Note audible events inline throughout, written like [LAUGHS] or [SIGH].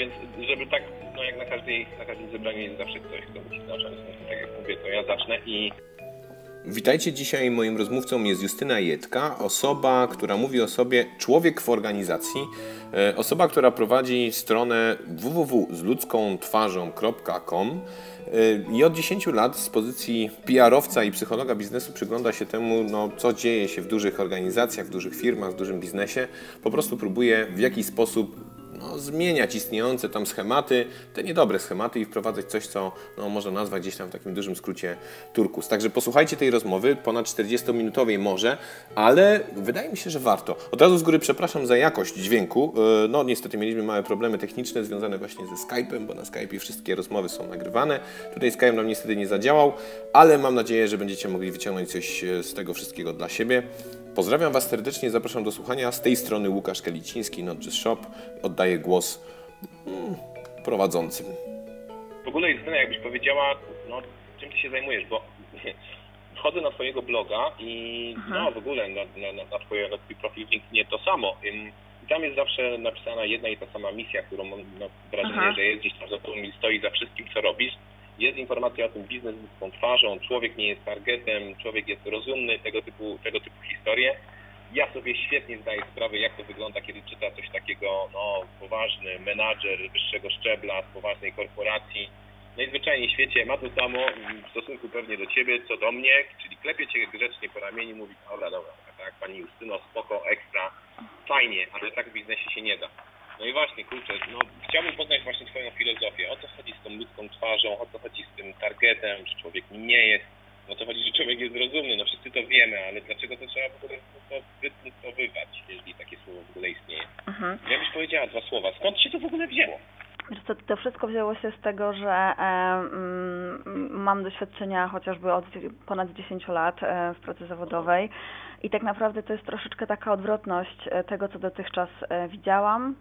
więc żeby tak, no jak na, każdej, na każdym zebraniu jest zawsze ktoś, kto musi zacząć. No, tak jak mówię, to ja zacznę i Witajcie, dzisiaj moim rozmówcą jest Justyna Jedka, osoba, która mówi o sobie człowiek w organizacji, e, osoba, która prowadzi stronę www.zludzkontwarzą.com e, i od 10 lat z pozycji PR-owca i psychologa biznesu przygląda się temu, no, co dzieje się w dużych organizacjach, w dużych firmach, w dużym biznesie. Po prostu próbuje w jakiś sposób no, zmieniać istniejące tam schematy, te niedobre schematy i wprowadzać coś, co no, można nazwać gdzieś tam w takim dużym skrócie turkus. Także posłuchajcie tej rozmowy, ponad 40-minutowej może, ale wydaje mi się, że warto. Od razu z góry przepraszam za jakość dźwięku. E, no niestety mieliśmy małe problemy techniczne związane właśnie ze Skype'em, bo na Skype'ie wszystkie rozmowy są nagrywane. Tutaj Skype nam niestety nie zadziałał, ale mam nadzieję, że będziecie mogli wyciągnąć coś e, z tego wszystkiego dla siebie. Pozdrawiam Was serdecznie, zapraszam do słuchania. Z tej strony Łukasz Keliciński, Not Just Shop. Oddaję głos mm, prowadzącym. W ogóle Justyna, jakbyś powiedziała, no, czym Ty się zajmujesz, bo [LAUGHS] wchodzę na Twojego bloga i Aha. no w ogóle na, na, na, twoje, na Twój profil nie to samo. I tam jest zawsze napisana jedna i ta sama misja, którą mam no, wrażenie, Aha. że jest gdzieś tam za Tobą i stoi za wszystkim, co robisz jest informacja o tym, biznes z tą twarzą, człowiek nie jest targetem, człowiek jest rozumny, tego typu, tego typu historie. Ja sobie świetnie zdaję sprawę, jak to wygląda, kiedy czyta coś takiego, no, poważny menadżer wyższego szczebla z poważnej korporacji. Najzwyczajniej w świecie ma to samo w stosunku pewnie do ciebie, co do mnie, czyli klepie cię grzecznie po ramieniu, mówi, dobra, dobra, tak, pani Justyno, spoko, ekstra, fajnie, ale tak w biznesie się nie da. No i właśnie, kurczę, no, chciałbym poznać właśnie Twoją filozofię. O co chodzi z tą ludzką twarzą, o co chodzi z tym targetem, że człowiek nie jest, o co chodzi, że człowiek jest rozumny. No wszyscy to wiemy, ale dlaczego to trzeba w ogóle to wypunktowywwać, jeżeli takie słowo w ogóle istnieje? Mhm. Ja byś powiedziała dwa słowa. Skąd się to w ogóle wzięło? To, to wszystko wzięło się z tego, że e, mm, mam doświadczenia chociażby od ponad 10 lat e, w pracy zawodowej i tak naprawdę to jest troszeczkę taka odwrotność e, tego, co dotychczas widziałam,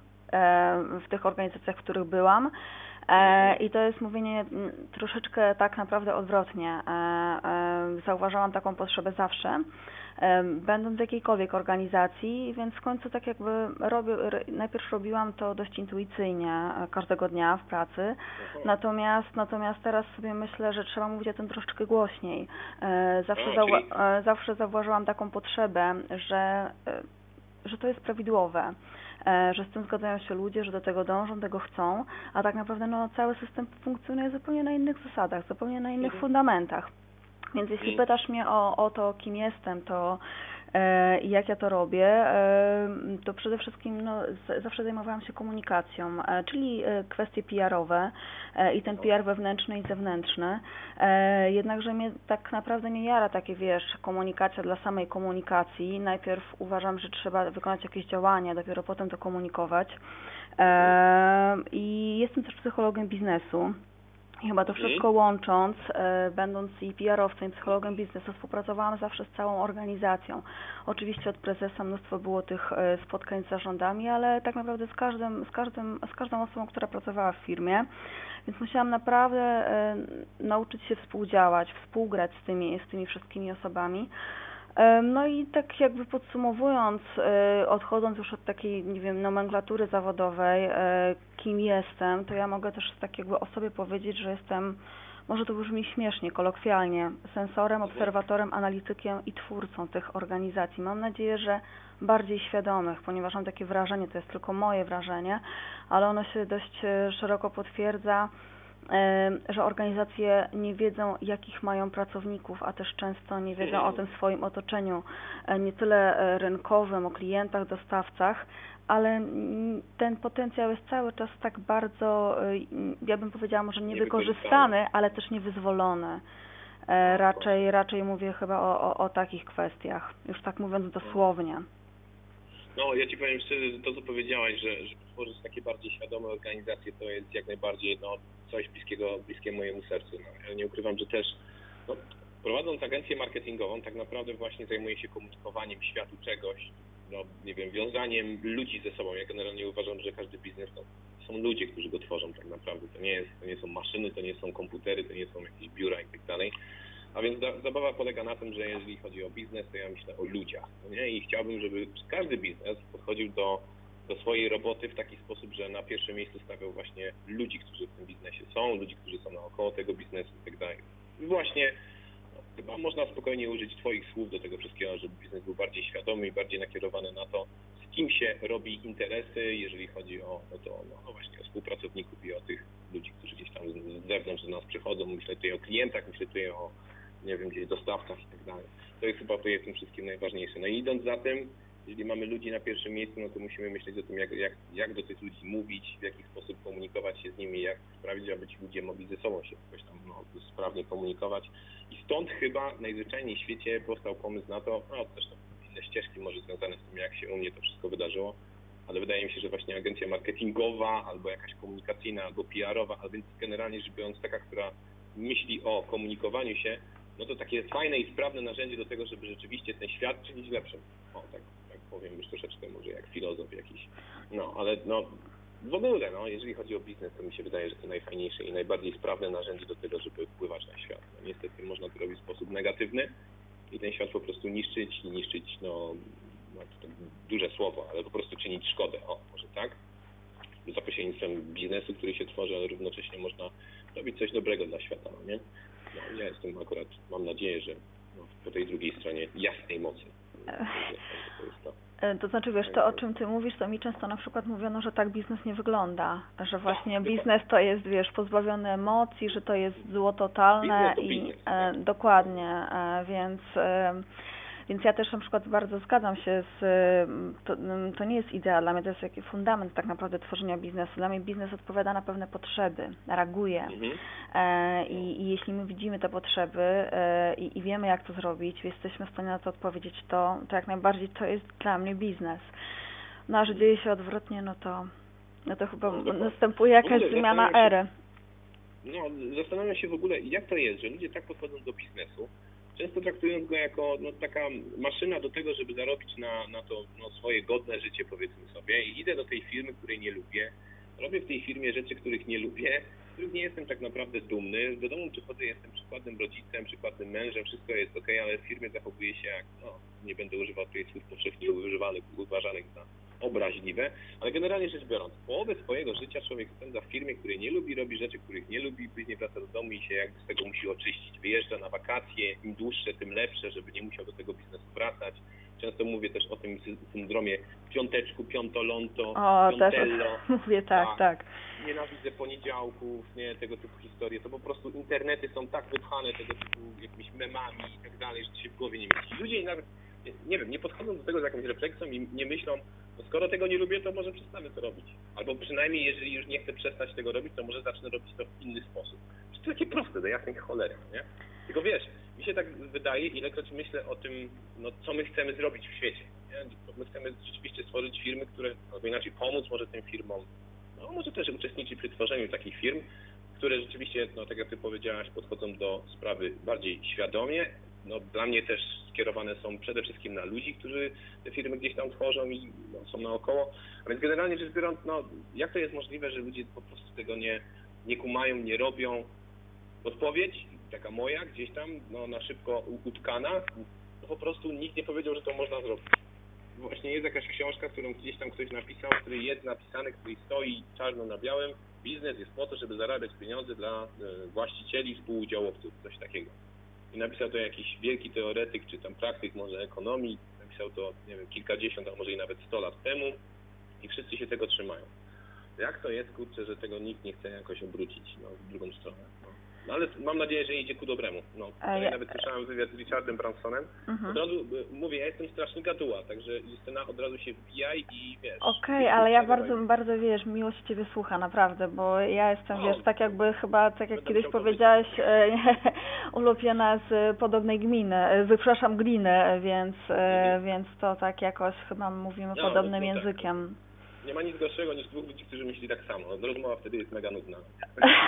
w tych organizacjach, w których byłam. E, I to jest mówienie troszeczkę tak naprawdę odwrotnie. E, e, zauważałam taką potrzebę zawsze, będąc w jakiejkolwiek organizacji, więc w końcu tak jakby robię, najpierw robiłam to dość intuicyjnie każdego dnia w pracy, natomiast natomiast teraz sobie myślę, że trzeba mówić o tym troszeczkę głośniej. Zawsze, zauwa- zawsze zauważyłam taką potrzebę, że, że to jest prawidłowe E, że z tym zgadzają się ludzie, że do tego dążą, tego chcą, a tak naprawdę no, cały system funkcjonuje zupełnie na innych zasadach, zupełnie na innych mhm. fundamentach. Więc jeśli pytasz mnie o, o to, kim jestem, to E, I jak ja to robię, e, to przede wszystkim no, zawsze zajmowałam się komunikacją, e, czyli kwestie PR-owe i ten PR wewnętrzny i zewnętrzny. Jednakże mnie tak naprawdę nie jara takie, wiesz, komunikacja dla samej komunikacji. Najpierw uważam, że trzeba wykonać jakieś działania, dopiero potem to komunikować. I jestem też psychologiem biznesu. I chyba to wszystko łącząc, e, będąc i PR-owcem, i psychologiem biznesu, współpracowałam zawsze z całą organizacją. Oczywiście od prezesa mnóstwo było tych e, spotkań z zarządami, ale tak naprawdę z, każdym, z, każdym, z każdą osobą, która pracowała w firmie. Więc musiałam naprawdę e, nauczyć się współdziałać, współgrać z tymi, z tymi wszystkimi osobami. No i tak jakby podsumowując, e, odchodząc już od takiej, nie wiem, nomenklatury zawodowej, e, kim jestem, to ja mogę też tak jakby o sobie powiedzieć, że jestem, może to brzmi śmiesznie, kolokwialnie, sensorem, obserwatorem, analitykiem i twórcą tych organizacji. Mam nadzieję, że bardziej świadomych, ponieważ mam takie wrażenie, to jest tylko moje wrażenie, ale ono się dość e, szeroko potwierdza że organizacje nie wiedzą, jakich mają pracowników, a też często nie wiedzą o tym swoim otoczeniu, e, nie tyle e, rynkowym, o klientach, dostawcach, ale ten potencjał jest cały czas tak bardzo, e, ja bym powiedziała, może niewykorzystany, ale też niewyzwolony. Raczej, raczej mówię chyba o, o, o takich kwestiach, już tak mówiąc dosłownie. No, ja Ci powiem szczerze, że to, co powiedziałaś, że, że tworzyć takie bardziej świadome organizacje, to jest jak najbardziej no, coś bliskiego, bliskie mojemu sercu. No, ja nie ukrywam, że też no, prowadząc agencję marketingową, tak naprawdę właśnie zajmuję się komunikowaniem światu czegoś, no, nie wiem, wiązaniem ludzi ze sobą. Ja generalnie uważam, że każdy biznes to są ludzie, którzy go tworzą tak naprawdę. To nie, jest, to nie są maszyny, to nie są komputery, to nie są jakieś biura i tak dalej. A więc zabawa polega na tym, że jeżeli chodzi o biznes, to ja myślę o ludziach. Nie? I chciałbym, żeby każdy biznes podchodził do do swojej roboty w taki sposób, że na pierwszym miejscu stawiał właśnie ludzi, którzy w tym biznesie są, ludzi, którzy są naokoło tego biznesu i tak dalej. I właśnie no, chyba można spokojnie użyć Twoich słów do tego wszystkiego, żeby biznes był bardziej świadomy i bardziej nakierowany na to, z kim się robi interesy, jeżeli chodzi o, o to, no, no właśnie o współpracowników i o tych ludzi, którzy gdzieś tam z zewnątrz do nas przychodzą. Myślę tutaj o klientach, myślę tutaj o, nie wiem, gdzieś dostawcach i tak dalej. To jest chyba tutaj w tym wszystkim najważniejsze. No i idąc za tym, jeżeli mamy ludzi na pierwszym miejscu, no to musimy myśleć o tym, jak, jak, jak do tych ludzi mówić, w jaki sposób komunikować się z nimi, jak sprawić, aby ci ludzie mogli ze sobą się jakoś tam no, sprawnie komunikować. I stąd chyba najzwyczajniej w świecie powstał pomysł na to, no zresztą inne ścieżki może związane z tym, jak się u mnie to wszystko wydarzyło, ale wydaje mi się, że właśnie agencja marketingowa albo jakaś komunikacyjna, albo PR-owa, a więc generalnie rzecz biorąc taka, która myśli o komunikowaniu się, no to takie fajne i sprawne narzędzie do tego, żeby rzeczywiście ten świat czynić lepszym. O, tak powiem już troszeczkę może jak filozof jakiś. No, ale no w ogóle, no, jeżeli chodzi o biznes, to mi się wydaje, że to najfajniejsze i najbardziej sprawne narzędzie do tego, żeby wpływać na świat. No, niestety można to robić w sposób negatywny i ten świat po prostu niszczyć i niszczyć, no, no to duże słowo, ale po prostu czynić szkodę, o, może tak? Za pośrednictwem biznesu, który się tworzy, ale równocześnie można robić coś dobrego dla świata, no nie? No, ja jestem akurat, mam nadzieję, że no, po tej drugiej stronie jasnej mocy E, to znaczy, wiesz, to o czym ty mówisz, to mi często na przykład mówiono, że tak biznes nie wygląda, że właśnie biznes to jest, wiesz, pozbawiony emocji, że to jest zło totalne i e, tak. dokładnie, e, więc e, więc ja też na przykład bardzo zgadzam się z, to, to nie jest idea, dla mnie to jest jakiś fundament tak naprawdę tworzenia biznesu. Dla mnie biznes odpowiada na pewne potrzeby, reaguje mhm. e, i, i, jeśli my widzimy te potrzeby e, i, i, wiemy jak to zrobić, jesteśmy w stanie na to odpowiedzieć, to, to jak najbardziej to jest dla mnie biznes. No a że dzieje się odwrotnie, no to, no to chyba no, następuje jakaś zmiana ery. No, zastanawiam się w ogóle, jak to jest, że ludzie tak podchodzą do biznesu, często traktując go jako no, taka maszyna do tego, żeby zarobić na, na to no, swoje godne życie, powiedzmy sobie. I idę do tej firmy, której nie lubię, robię w tej firmie rzeczy, których nie lubię, których nie jestem tak naprawdę dumny. Do domu przychodzę, jestem przykładnym rodzicem, przykładnym mężem, wszystko jest ok, ale w firmie zachowuję się jak, no, nie będę używał tutaj słów powszechnie używanych, uważanych za obraźliwe, ale generalnie rzecz biorąc, połowę swojego życia człowiek spędza w firmie, której nie lubi, robi rzeczy, których nie lubi, później wraca do domu i się jakby z tego musi oczyścić. Wyjeżdża na wakacje, im dłuższe, tym lepsze, żeby nie musiał do tego biznesu wracać. Często mówię też o tym syndromie piąteczku, piątolonto, o, piątello. Też [LAUGHS] mówię tak, tak, tak. Nienawidzę poniedziałków, nie, tego typu historie. To po prostu internety są tak wypchane tego typu jakimiś memami i tak dalej, że to się w głowie nie mieści. Ludzie nawet, nie wiem, nie podchodzą do tego z jakąś refleksją i nie myślą, no skoro tego nie lubię, to może przestanę to robić. Albo przynajmniej, jeżeli już nie chcę przestać tego robić, to może zacznę robić to w inny sposób. To takie proste, do jasnej cholery, nie? Tylko wiesz, mi się tak wydaje, ilekroć myślę o tym, no co my chcemy zrobić w świecie. Nie? My chcemy rzeczywiście stworzyć firmy, które, albo inaczej pomóc może tym firmom, no może też uczestniczyć przy tworzeniu takich firm, które rzeczywiście, no tak jak ty powiedziałaś, podchodzą do sprawy bardziej świadomie, no, dla mnie też skierowane są przede wszystkim na ludzi, którzy te firmy gdzieś tam tworzą i no, są naokoło. A więc generalnie rzecz biorąc, no, jak to jest możliwe, że ludzie po prostu tego nie, nie kumają, nie robią? Odpowiedź, taka moja, gdzieś tam no, na szybko utkana, po prostu nikt nie powiedział, że to można zrobić. Właśnie jest jakaś książka, którą gdzieś tam ktoś napisał, który jest napisany, który stoi czarno na białym. Biznes jest po to, żeby zarabiać pieniądze dla e, właścicieli, współudziałowców, coś takiego i napisał to jakiś wielki teoretyk, czy tam praktyk może ekonomii, napisał to, nie wiem, kilkadziesiąt, a może i nawet sto lat temu i wszyscy się tego trzymają. Jak to jest, kurczę, że tego nikt nie chce jakoś obrócić no, w drugą stronę? No. No ale mam nadzieję, że idzie ku dobremu. No, ja nawet słyszałem wywiad z Richardem Bransonem. Mhm. Od razu y, mówię, ja jestem straszny gaduła, także Justyna od razu się wbijaj i wiesz. Okej, okay, ale ja bardzo, bardzo wiesz, miło się ciebie słucha, naprawdę, bo ja jestem, wiesz, tak jakby chyba, tak jak kiedyś powiedziałeś, e, [LAUGHS] ulubiona z podobnej gminy, e, przepraszam, gliny, więc, e, mhm. więc to tak jakoś chyba mówimy no, podobnym no, językiem. Tak nie ma nic gorszego niż dwóch ludzi, którzy myśli tak samo. Rozmowa wtedy jest mega nudna.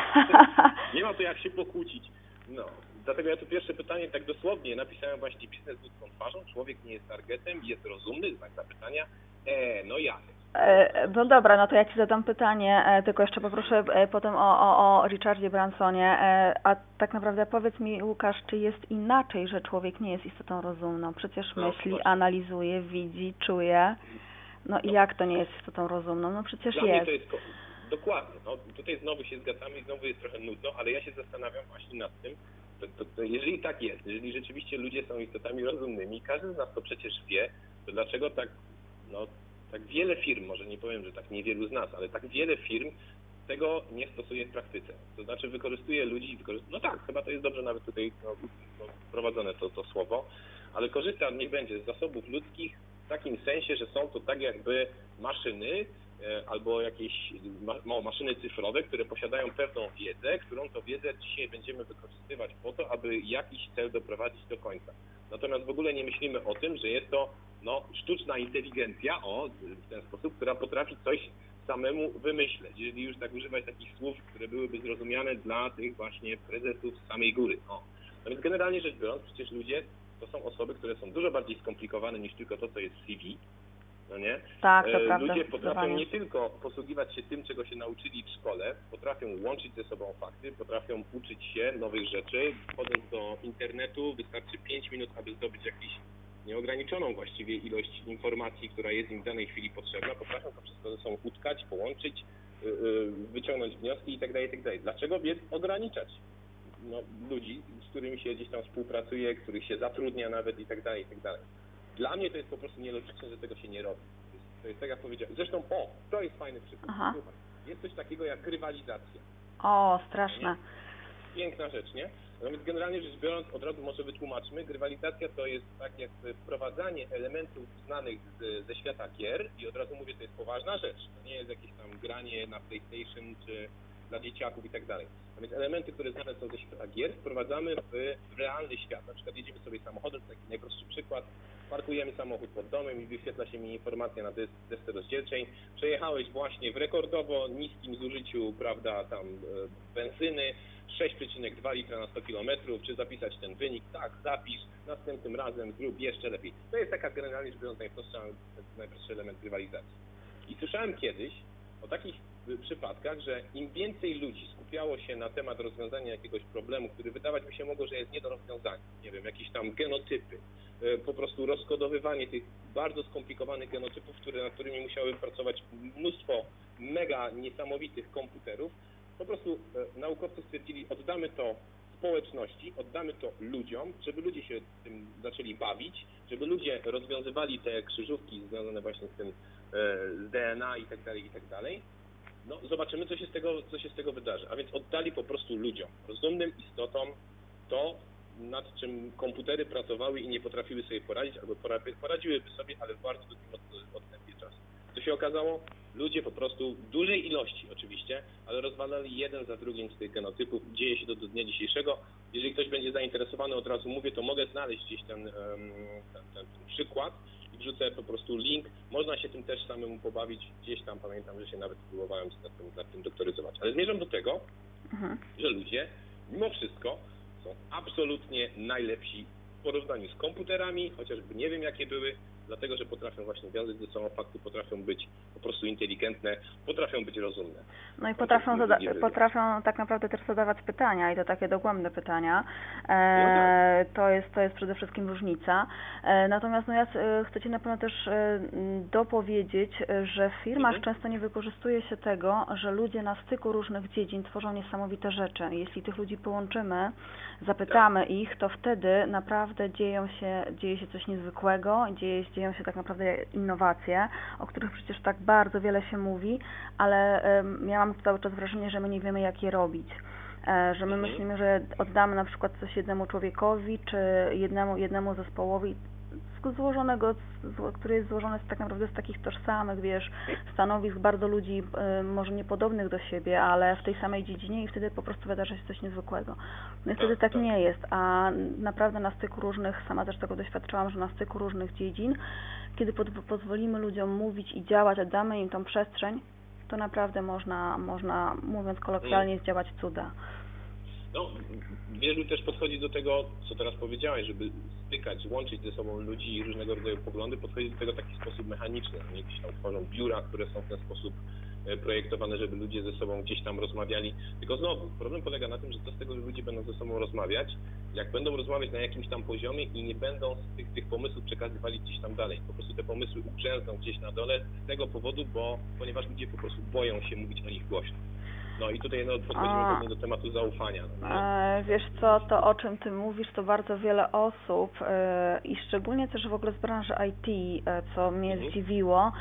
[LAUGHS] nie ma to jak się pokłócić. No, dlatego ja tu pierwsze pytanie tak dosłownie napisałem właśnie biznes ludzką twarzą, człowiek nie jest targetem, jest rozumny, znak zapytania. E, no ja. E, no dobra, no to ja Ci zadam pytanie, e, tylko jeszcze poproszę e, potem o, o, o Richardzie Bransonie. A tak naprawdę powiedz mi, Łukasz, czy jest inaczej, że człowiek nie jest istotą rozumną? Przecież no, myśli, analizuje, widzi, czuje No i jak to nie jest istotą rozumną? No przecież Dla jest. jest dokładnie. No, tutaj znowu się zgadzamy i znowu jest trochę nudno, ale ja się zastanawiam właśnie nad tym, to, to, to jeżeli tak jest, jeżeli rzeczywiście ludzie są istotami rozumnymi, każdy z nas to przecież wie, to dlaczego tak, no, tak wiele firm, może nie powiem, że tak niewielu z nas, ale tak wiele firm tego nie stosuje w praktyce. To znaczy wykorzystuje ludzi, wykorzystuje, no tak, chyba to jest dobrze nawet tutaj no, no, wprowadzone to, to słowo, ale korzysta, niech będzie, z zasobów ludzkich takim sensie, że są to tak jakby maszyny e, albo jakieś no, maszyny cyfrowe, które posiadają pewną wiedzę, którą to wiedzę dzisiaj będziemy wykorzystywać po to, aby jakiś cel doprowadzić do końca. Natomiast w ogóle nie myślimy o tym, że jest to no, sztuczna inteligencja, o, w ten sposób, która potrafi coś samemu wymyśleć, jeżeli już tak używać takich słów, które byłyby zrozumiane dla tych właśnie prezesów z samej góry. O. No więc generalnie rzecz biorąc, przecież ludzie to są osoby, które są dużo bardziej skomplikowane niż tylko to, co jest w CV, no nie? Tak, to E, prawda. Ludzie potrafią nie tylko posługiwać się tym, czego się nauczyli w szkole, potrafią łączyć ze sobą fakty, potrafią uczyć się nowych rzeczy. Wchodząc do internetu, wystarczy 5 minut, aby zdobyć jakiś nieograniczoną właściwie ilość informacji, która jest im w danej chwili potrzebna. Potrafią to wszystko ze sobą utkać, połączyć, y, y, wyciągnąć wnioski itd. itd. Dlaczego więc ograniczać no, ludzi, z którymi się gdzieś tam współpracuje, których się zatrudnia nawet itd. itd. Dla mnie to jest po prostu nielogiczne, że tego się nie robi. To jest, to jest tak jak powiedziałem. Zresztą, o, to jest fajny przykład. Słuchaj, jest coś takiego jak rywalizacja. O, straszne. Piękna rzecz, nie? No więc generalnie rzecz biorąc, od razu może wytłumaczmy, grywalizacja to jest tak jak wprowadzanie elementów znanych z, ze świata gier i od razu mówię, to jest poważna rzecz. To nie jest jakieś tam granie na PlayStation czy dla dzieciaków i tak dalej. A więc elementy, które znane są ze świata gier, wprowadzamy w, realny świat. Na przykład jedziemy sobie samochodem, to taki najprostszy przykład, parkujemy samochód pod domem i wyświetla się mi informacja na des- desce rozdzielczej. Przejechałeś właśnie w rekordowo niskim zużyciu, prawda, tam e, benzyny, 6,2 litra na 100 km, czy zapisać ten wynik? Tak, zapisz, następnym razem zrób jeszcze lepiej. To jest taka generalnie rzecz biorąc najprostsza, najprostszy element rywalizacji. I słyszałem kiedyś o takich przypadkach, że im więcej ludzi skupiało się na temat rozwiązania jakiegoś problemu, który wydawać by się mogło, że jest nie do rozwiązania, nie wiem, jakieś tam genotypy, y, po prostu rozkodowywanie tych bardzo skomplikowanych genotypów, które, nad którymi musiały pracować mnóstwo mega niesamowitych komputerów, po prostu e, naukowcy stwierdzili, oddamy to społeczności, oddamy to ludziom, żeby ludzie się tym zaczęli bawić, żeby ludzie rozwiązywali te krzyżówki związane właśnie z tym, e, z DNA i tak dalej, i tak dalej. No, zobaczymy, co się, z tego, co się z tego wydarzy. A więc oddali po prostu ludziom, rozumnym istotom, to, nad czym komputery pracowały i nie potrafiły sobie poradzić, albo pora- poradziłyby sobie, ale w bardzo długim od- odstępie czasu. Co się okazało? Ludzie po prostu w dużej ilości oczywiście, ale rozwalali jeden za drugim z tych genotypów. Dzieje się to do dnia dzisiejszego. Jeżeli ktoś będzie zainteresowany, od razu mówię, to mogę znaleźć gdzieś ten, ten, ten, ten przykład wrzucę po prostu link. Można się tym też samemu pobawić. Gdzieś tam pamiętam, że się nawet próbowałem nad tym, nad tym doktoryzować. Ale zmierzam do tego, Mhm. że ludzie mimo wszystko są absolutnie najlepsi w porównaniu z komputerami, chociażby nie wiem jakie były, dlatego że potrafią właśnie wiązać ze sobą fakty, potrafią być po prostu inteligentne, potrafią być rozumne. No i potrafią, potrafią tak naprawdę też zadawać pytania i to takie dogłębne pytania. No E, to, jest, to jest przede wszystkim różnica. E, natomiast no ja e, chcę Ci na pewno też e, dopowiedzieć, e, że w firmach Mhm. często nie wykorzystuje się tego, że ludzie na styku różnych dziedzin tworzą niesamowite rzeczy. Jeśli tych ludzi połączymy, zapytamy ich, to wtedy naprawdę dzieją się, dzieje się coś niezwykłego, dzieje, dzieją się tak naprawdę innowacje, o których przecież tak bardzo wiele się mówi, ale ja mam cały czas wrażenie, że my nie wiemy, jak je robić. E, Że my Mhm. myślimy, że oddamy na przykład coś jednemu człowiekowi, czy jednemu, jednemu zespołowi złożonego, z, który jest złożony z tak naprawdę z takich tożsamych, wiesz, stanowisk bardzo ludzi e, może niepodobnych do siebie, ale w tej samej dziedzinie i wtedy po prostu wydarza się coś niezwykłego. No i wtedy tak tak. nie jest, a naprawdę na styku różnych, sama też tego doświadczałam, że na styku różnych dziedzin, kiedy pod, pozwolimy ludziom mówić i działać, a damy im tą przestrzeń, to naprawdę można, można mówiąc kolokwialnie, zdziałać cuda. No, wielu też podchodzi do tego, co teraz powiedziałeś, żeby stykać, łączyć ze sobą ludzi i różnego rodzaju poglądy, podchodzi do tego w taki sposób mechaniczny. Oni gdzieś tam tworzą biura, które są w ten sposób e, projektowane, żeby ludzie ze sobą gdzieś tam rozmawiali. Tylko znowu, problem polega na tym, że co z tego, że ludzie będą ze sobą rozmawiać, jak będą rozmawiać na jakimś tam poziomie i nie będą tych, tych pomysłów przekazywali gdzieś tam dalej. Po prostu te pomysły ugrzęzną gdzieś na dole z tego powodu, bo ponieważ ludzie po prostu boją się mówić o nich głośno. No i tutaj no, podchodzimy pewnie do tematu zaufania. No, e, wiesz co, to o czym ty mówisz, to bardzo wiele osób e, i szczególnie też w ogóle z branży IT, e, co mnie mhm. zdziwiło,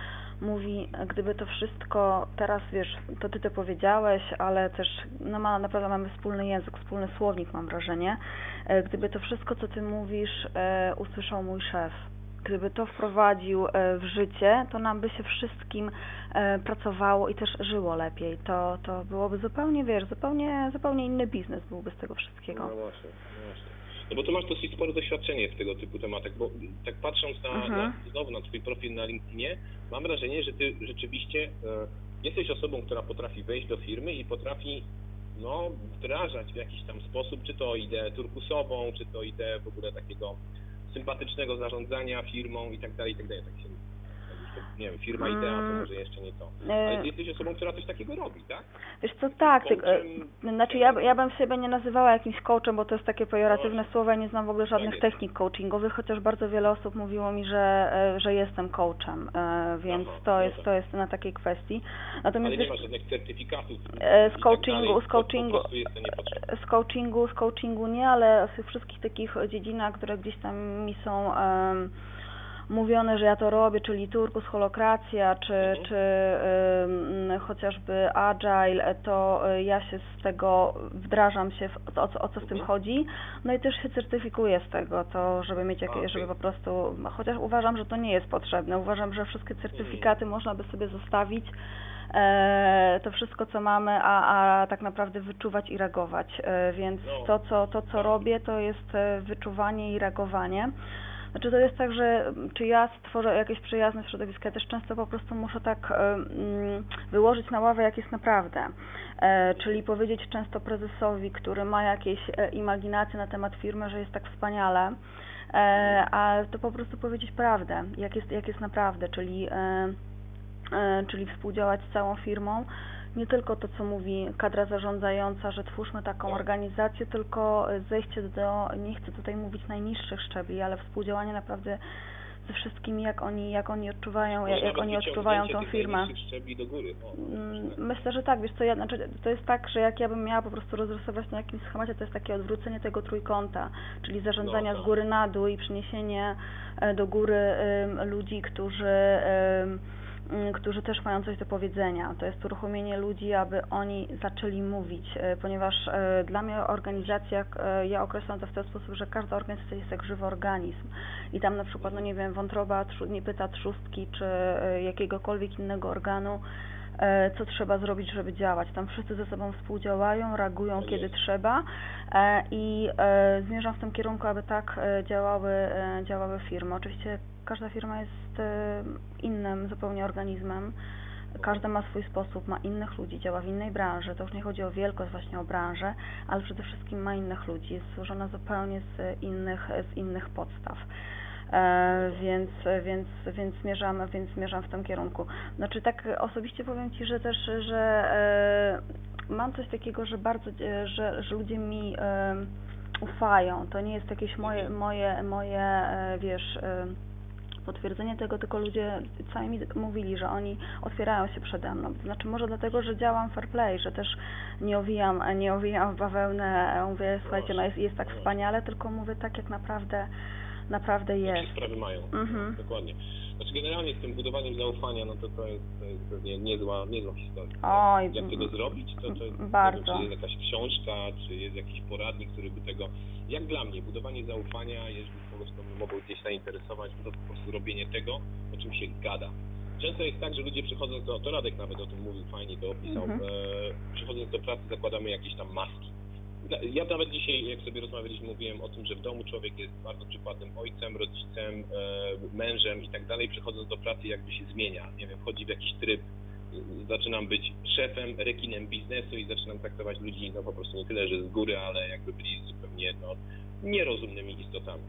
mówi, gdyby to wszystko, teraz wiesz, to ty to powiedziałeś, ale też no ma, naprawdę mamy wspólny język, wspólny słownik mam wrażenie, e, gdyby to wszystko, co ty mówisz, e, usłyszał mój szef, gdyby to wprowadził e, w życie, to nam by się wszystkim e, pracowało i też żyło lepiej. To, to byłoby zupełnie, wiesz, zupełnie, zupełnie inny biznes byłby z tego wszystkiego. No właśnie, no właśnie. No bo tu masz dosyć spore doświadczenie w tego typu tematach, bo tak patrząc na, mhm. na znowu na twój profil na LinkedInie, mam wrażenie, że ty rzeczywiście e, jesteś osobą, która potrafi wejść do firmy i potrafi no, wdrażać w jakiś tam sposób, czy to ideę turkusową, czy to ideę w ogóle takiego sympatycznego zarządzania firmą i tak dalej, i tak. Tak się, nie wiem, firma idea to mm. może jeszcze nie to. Ale ty jesteś osobą, która coś takiego robi, tak? Wiesz co, tak. Ty, e, znaczy ja, ja bym siebie nie nazywała jakimś coachem, bo to jest takie pejoratywne no, słowo, ja nie znam w ogóle żadnych tak technik coachingowych, chociaż bardzo wiele osób mówiło mi, że, e, że jestem coachem, e, więc to, no jest, to jest na takiej kwestii. Natomiast Ale nie masz żadnych certyfikatów z tak coachingu, z coachingu, z coachingu, z coachingu nie, ale w tych wszystkich takich dziedzinach, które gdzieś tam mi są um, mówione, że ja to robię, czyli turkus, holokracja, czy, mhm. czy y, chociażby agile, to y, ja się z tego wdrażam się, w, o, o co w tym mhm. chodzi, no i też się certyfikuję z tego, to żeby mieć jakieś, żeby po prostu, chociaż uważam, że to nie jest potrzebne, uważam, że wszystkie certyfikaty mhm. można by sobie zostawić, e, to wszystko, co mamy, a, a tak naprawdę wyczuwać i reagować. E, więc no. to, co, to, co robię, to jest e, wyczuwanie i reagowanie. Znaczy to jest tak, że mm, czy ja stworzę jakieś przyjazne środowisko, ja też często po prostu muszę tak wyłożyć na ławę, jak jest naprawdę. E, czyli powiedzieć często prezesowi, który ma jakieś e, imaginacje na temat firmy, że jest tak wspaniale, e, a to po prostu powiedzieć prawdę, jak jest, jak jest naprawdę, czyli, czyli współdziałać z całą firmą, nie tylko to, co mówi kadra zarządzająca, że twórzmy taką tak. organizację, tylko zejście do, nie chcę tutaj mówić najniższych szczebli, ale współdziałanie naprawdę ze wszystkimi, jak oni, jak oni odczuwają, jak, jak oni odczuwają tą firmę. góry. Mm, Myślę, że tak, wiesz co, ja, znaczy, to jest tak, że jak ja bym miała po prostu rozrysować na jakimś schemacie, to jest takie odwrócenie tego trójkąta, czyli zarządzania no, tak. z góry na dół i przeniesienie e, do góry um, ludzi, którzy Mm, którzy też mają coś do powiedzenia. To jest uruchomienie ludzi, aby oni zaczęli mówić, e, ponieważ e, dla mnie organizacja, e, ja określam to w ten sposób, że każda organizacja jest jak żywy organizm i tam na przykład, no nie wiem, wątroba nie pyta trzustki czy jakiegokolwiek innego organu, co trzeba zrobić, żeby działać. Tam wszyscy ze sobą współdziałają, reagują kiedy trzeba i zmierzam w tym kierunku, aby tak działały, działały firmy. Oczywiście każda firma jest e, innym zupełnie organizmem. Każda ma swój sposób, ma innych ludzi, działa w innej branży. To już nie chodzi o wielkość, właśnie o branżę, ale przede wszystkim ma innych ludzi. Jest złożona zupełnie z innych, z innych podstaw. E, więc, więc, więc, zmierzam, więc zmierzam w tym kierunku. Znaczy tak osobiście powiem Ci, że też, że e, mam coś takiego, że bardzo, e, że, że ludzie mi ufają. To nie jest jakieś moje, moje, moje e, wiesz potwierdzenie tego, tylko ludzie sami mi mówili, że oni otwierają się przede mną. To znaczy może dlatego, że działam fair play, że też nie owijam, nie owijam w bawełnę, mówię, słuchajcie, no jest, jest tak wspaniale, tylko mówię tak, jak naprawdę naprawdę jest. Jak sprawy mają, mhm. dokładnie. Znaczy generalnie z tym budowaniem zaufania, no to to jest, to jest pewnie niezła, niezła historia. Oj, Jak tego zrobić, to, to bardzo. Wiem, czy jest jakaś książka, czy jest jakiś poradnik, który by tego, jak dla mnie, budowanie zaufania, jeżeli kogoś to mogło gdzieś zainteresować, to po prostu robienie tego, o czym się gada. Często jest tak, że ludzie przychodząc do, to Radek nawet o tym mówił, fajnie to opisał, mhm. e, przychodząc do pracy zakładamy jakieś tam maski ja nawet dzisiaj, jak sobie rozmawialiśmy, mówiłem o tym, że w domu człowiek jest bardzo przykładnym ojcem, rodzicem, e, mężem i tak dalej. Przychodząc do pracy jakby się zmienia, nie wiem, wchodzi w jakiś tryb, zaczynam być szefem, rekinem biznesu i zaczynam traktować ludzi no po prostu nie tyle, że z góry, ale jakby byli zupełnie no, nierozumnymi istotami.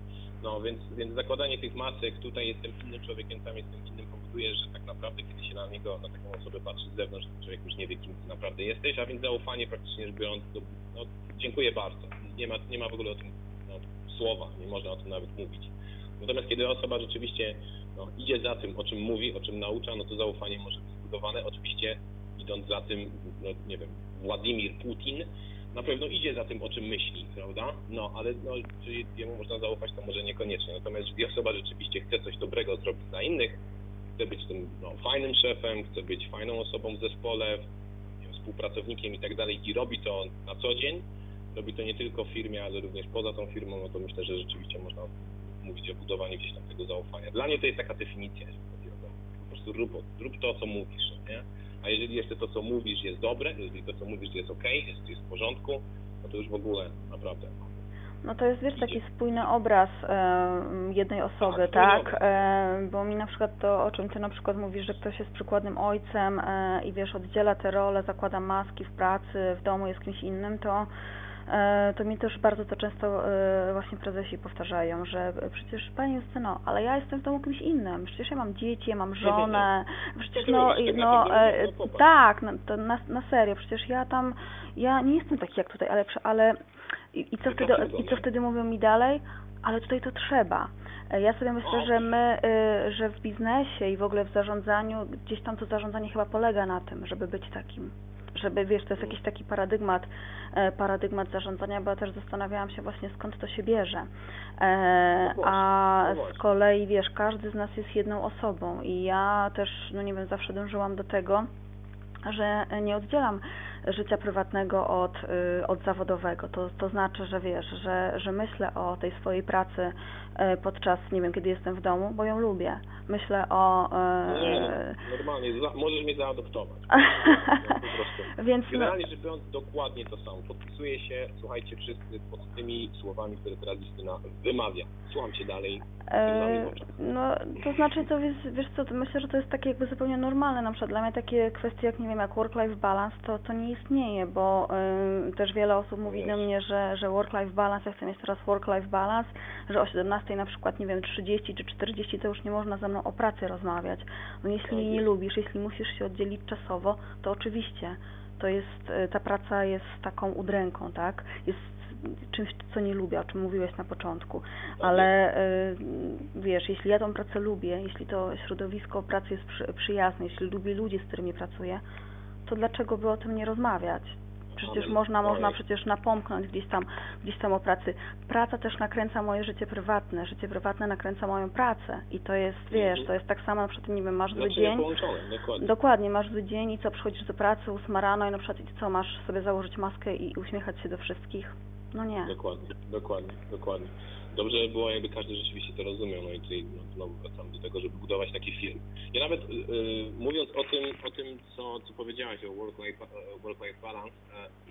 No więc, więc zakładanie tych masek, tutaj jestem innym człowiekiem, tam jestem innym powoduje, że tak naprawdę kiedy się na niego, na taką osobę patrzy z zewnątrz, to człowiek już nie wie, kim ty naprawdę jesteś, a więc zaufanie praktycznie rzecz biorąc, to, no, dziękuję bardzo. Nie ma, nie ma w ogóle o tym no, słowa, nie można o tym nawet mówić. Natomiast kiedy osoba rzeczywiście no, idzie za tym, o czym mówi, o czym naucza, no to zaufanie może być zbudowane. Oczywiście idąc za tym, no nie wiem, Władimir Putin na pewno idzie za tym, o czym myśli, prawda? No, ale no, czy jemu można zaufać, to może niekoniecznie. Natomiast jeżeli osoba rzeczywiście chce coś dobrego zrobić dla innych, chce być tym no, fajnym szefem, chce być fajną osobą w zespole, współpracownikiem i tak dalej i robi to na co dzień, robi to nie tylko w firmie, ale również poza tą firmą, no to myślę, że rzeczywiście można mówić o budowaniu gdzieś tam tego zaufania. Dla mnie to jest taka definicja. Po prostu rób, rób to, co mówisz, nie? A jeżeli jeszcze to, co mówisz jest dobre, jeżeli to, co mówisz jest ok, jest, jest w porządku, no to już w ogóle naprawdę no to jest, wiesz, taki spójny obraz e, jednej osoby, tak? tak? E, bo mi na przykład to, o czym ty na przykład mówisz, że ktoś jest przykładnym ojcem e, i wiesz, oddziela te role, zakłada maski w pracy, w domu jest kimś innym, to E, to mi też bardzo to często e, właśnie prezesi powtarzają, że przecież Pani Justyno, ale ja jestem w domu kimś innym, przecież ja mam dzieci, ja mam żonę, [LAUGHS] przecież no, no e, tak, no, to na, na serio, przecież ja tam, ja nie jestem taki jak tutaj, ale, ale i, i co wtedy, i co wtedy mówią mi dalej? Ale tutaj to trzeba. Ja sobie myślę, że my, że w biznesie i w ogóle w zarządzaniu, gdzieś tam to zarządzanie chyba polega na tym, żeby być takim żeby, wiesz, to jest jakiś taki paradygmat, e, paradygmat zarządzania, bo ja też zastanawiałam się właśnie skąd to się bierze. E, no a no z kolei, wiesz, każdy z nas jest jedną osobą i ja też, no nie wiem, zawsze dążyłam do tego, że nie oddzielam życia prywatnego od, y, od zawodowego. To, to znaczy, że wiesz, że, że myślę o tej swojej pracy E, podczas, nie wiem, kiedy jestem w domu, bo ją lubię. Myślę o... E, nie, no, normalnie, za, możesz mnie zaadoptować. [LAUGHS] No, Więc no- Generalnie rzecz biorąc, dokładnie to samo. Podpisuję się, słuchajcie wszyscy, pod tymi słowami, które teraz Justyna wymawia. Słucham Cię dalej. E, no, to znaczy, to wiesz, wiesz co, myślę, że to jest takie jakby zupełnie normalne. Na przykład dla mnie takie kwestie jak, nie wiem, jak work-life balance, to, to nie istnieje, bo y, też wiele osób mówi do mnie, że, że work-life balance, ja chcę mieć teraz work-life balance, że o 17 na przykład, nie wiem, 30 czy 40, to już nie można ze mną o pracy rozmawiać. No jeśli jej nie lubisz, jeśli musisz się oddzielić czasowo, to oczywiście to jest, e, ta praca jest taką udręką, tak? Jest czymś, co nie lubię, o czym mówiłeś na początku. Ale e, wiesz, jeśli ja tą pracę lubię, jeśli to środowisko pracy jest przy, przyjazne, jeśli lubię ludzi, z którymi pracuję, to dlaczego by o tym nie rozmawiać? Przecież można, można przecież napomknąć gdzieś tam, gdzieś tam o pracy. Praca też nakręca moje życie prywatne, życie prywatne nakręca moją pracę i to jest, wiesz, mhm. to jest tak samo, na przykład, nie wiem, masz zły dzień. Dokładnie. dokładnie, masz zły dzień i co, przychodzisz do pracy, ósma rano i na przykład co, masz sobie założyć maskę i uśmiechać się do wszystkich? No nie. Dokładnie, dokładnie, dokładnie dobrze by było, jakby każdy rzeczywiście to rozumiał. No i tutaj no, znowu wracam do tego, żeby budować taki film. Ja nawet y, y, mówiąc o tym, o tym co, co powiedziałaś o work-life work -life balance,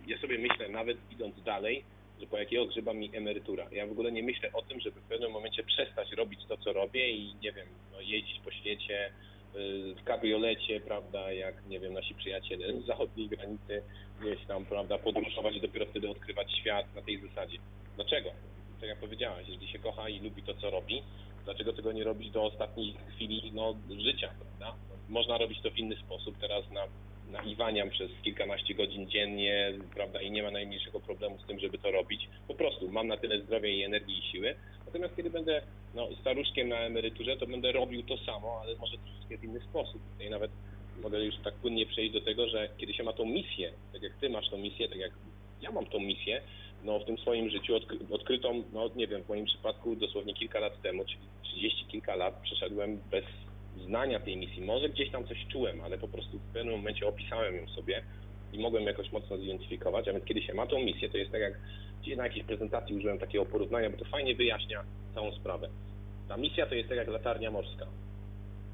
y, ja sobie myślę, nawet idąc dalej, że po jakiego grzyba mi emerytura. Ja w ogóle nie myślę o tym, żeby w pewnym momencie przestać robić to, co robię i nie wiem, no, jeździć po świecie y, w kabriolecie, prawda, jak nie wiem, nasi przyjaciele z zachodniej granicy, gdzieś tam, prawda, podróżować i dopiero wtedy odkrywać świat na tej zasadzie. Dlaczego? Tak jak powiedziałaś, jeżeli się kocha i lubi to, co robi, dlaczego tego nie robić do ostatniej chwili no, życia, prawda? Można robić to w inny sposób. Teraz na, naiwaniam przez kilkanaście godzin dziennie, prawda, i nie ma najmniejszego problemu z tym, żeby to robić. Po prostu mam na tyle zdrowia i energii i siły. Natomiast kiedy będę no, staruszkiem na emeryturze, to będę robił to samo, ale może troszeczkę w inny sposób. I nawet mogę już tak płynnie przejść do tego, że kiedy się ma tą misję, tak jak ty masz tą misję, tak jak ja mam tą misję, no, w tym swoim życiu odkry, odkrytą, no nie wiem, w moim przypadku dosłownie kilka lat temu, czyli 30 kilka lat przeszedłem bez znania tej misji. Może gdzieś tam coś czułem, ale po prostu w pewnym momencie opisałem ją sobie i mogłem jakoś mocno zidentyfikować, a więc kiedy się ma tą misję, to jest tak jak gdzieś na jakiejś prezentacji użyłem takiego porównania, bo to fajnie wyjaśnia całą sprawę. Ta misja to jest tak jak latarnia morska.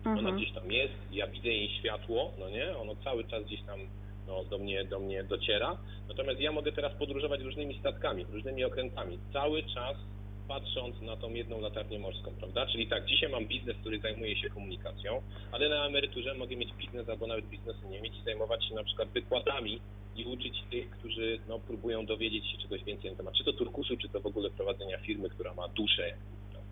Ona mhm. gdzieś tam jest, ja widzę jej światło, no nie, ono cały czas gdzieś tam no, do, mnie, do mnie dociera. Natomiast ja mogę teraz podróżować różnymi statkami, różnymi okrętami, cały czas patrząc na tą jedną latarnię morską, prawda? Czyli tak, dzisiaj mam biznes, który zajmuje się komunikacją, ale na emeryturze mogę mieć biznes albo nawet biznesu nie mieć i zajmować się na przykład wykładami i uczyć tych, którzy no, próbują dowiedzieć się czegoś więcej na temat, czy to turkusu, czy to w ogóle prowadzenia firmy, która ma duszę.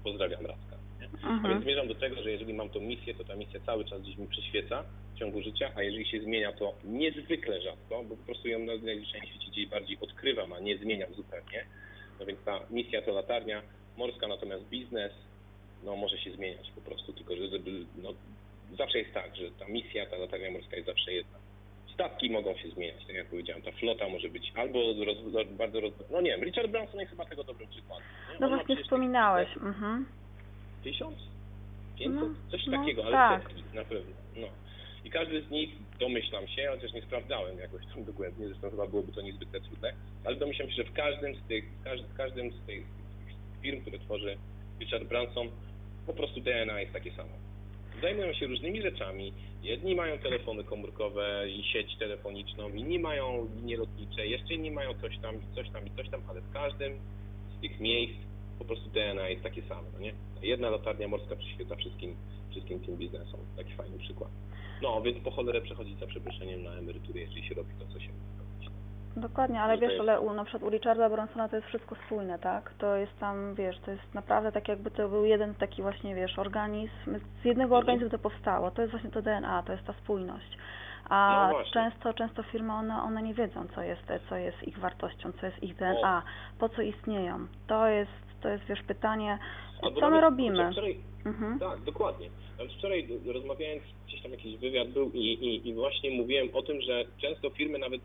Pozdrawiam Radka. Mhm. A więc zmierzam do tego, że jeżeli mam tą misję, to ta misja cały czas gdzieś mi przyświeca w ciągu życia, a jeżeli się zmienia, to niezwykle rzadko, bo po prostu ją na najbliższym świecie gdzieś bardziej odkrywam, a nie zmieniam zupełnie. No więc ta misja to latarnia morska, natomiast biznes no, może się zmieniać po prostu, tylko że żeby, no, zawsze jest tak, że ta misja, ta latarnia morska jest zawsze jedna. Statki mogą się zmieniać, tak jak powiedziałem, ta flota może być albo roz, bardzo roz... No nie wiem, Richard Branson jest chyba tego dobrym przykładem. No właśnie wspominałeś. Mhm. Tysiąc? Pięćset? No, Coś no, takiego, ale tak. setki na pewno. No. I każdy z nich, domyślam się, chociaż nie sprawdzałem jakoś tam dogłębnie, zresztą chyba byłoby to niezwykle trudne, ale domyślam się, że w każdym z tych, w każdym z tych firm, które tworzy Richard Branson, po prostu DNA jest takie samo. Zajmują się różnymi rzeczami. Jedni mają telefony komórkowe i sieć telefoniczną, inni mają linie lotnicze, jeszcze inni mają coś tam i coś tam i coś tam, ale w każdym z tych miejsc po prostu DNA jest takie samo, no nie? Jedna latarnia morska przyświeca wszystkim, wszystkim tym biznesom. Taki fajny przykład. No, więc po cholerę przechodzić za przeproszeniem na emeryturę, jeżeli się robi to, co się robić. Dokładnie, ale wiesz, ale u, na przykład u Richarda Bransona to jest wszystko spójne, tak? To jest tam, wiesz, to jest naprawdę tak jakby to był jeden taki właśnie, wiesz, organizm, z jednego mhm. organizmu to powstało, to jest właśnie to DNA, to jest ta spójność. A no często, często firmy, one, one nie wiedzą, co jest, co jest ich wartością, co jest ich DNA, o. po co istnieją. To jest, to jest, wiesz, pytanie, Albo co my robimy. Wczoraj, mhm. Tak, dokładnie. Nawet wczoraj rozmawiając, gdzieś tam jakiś wywiad był i, i, i właśnie mówiłem o tym, że często firmy nawet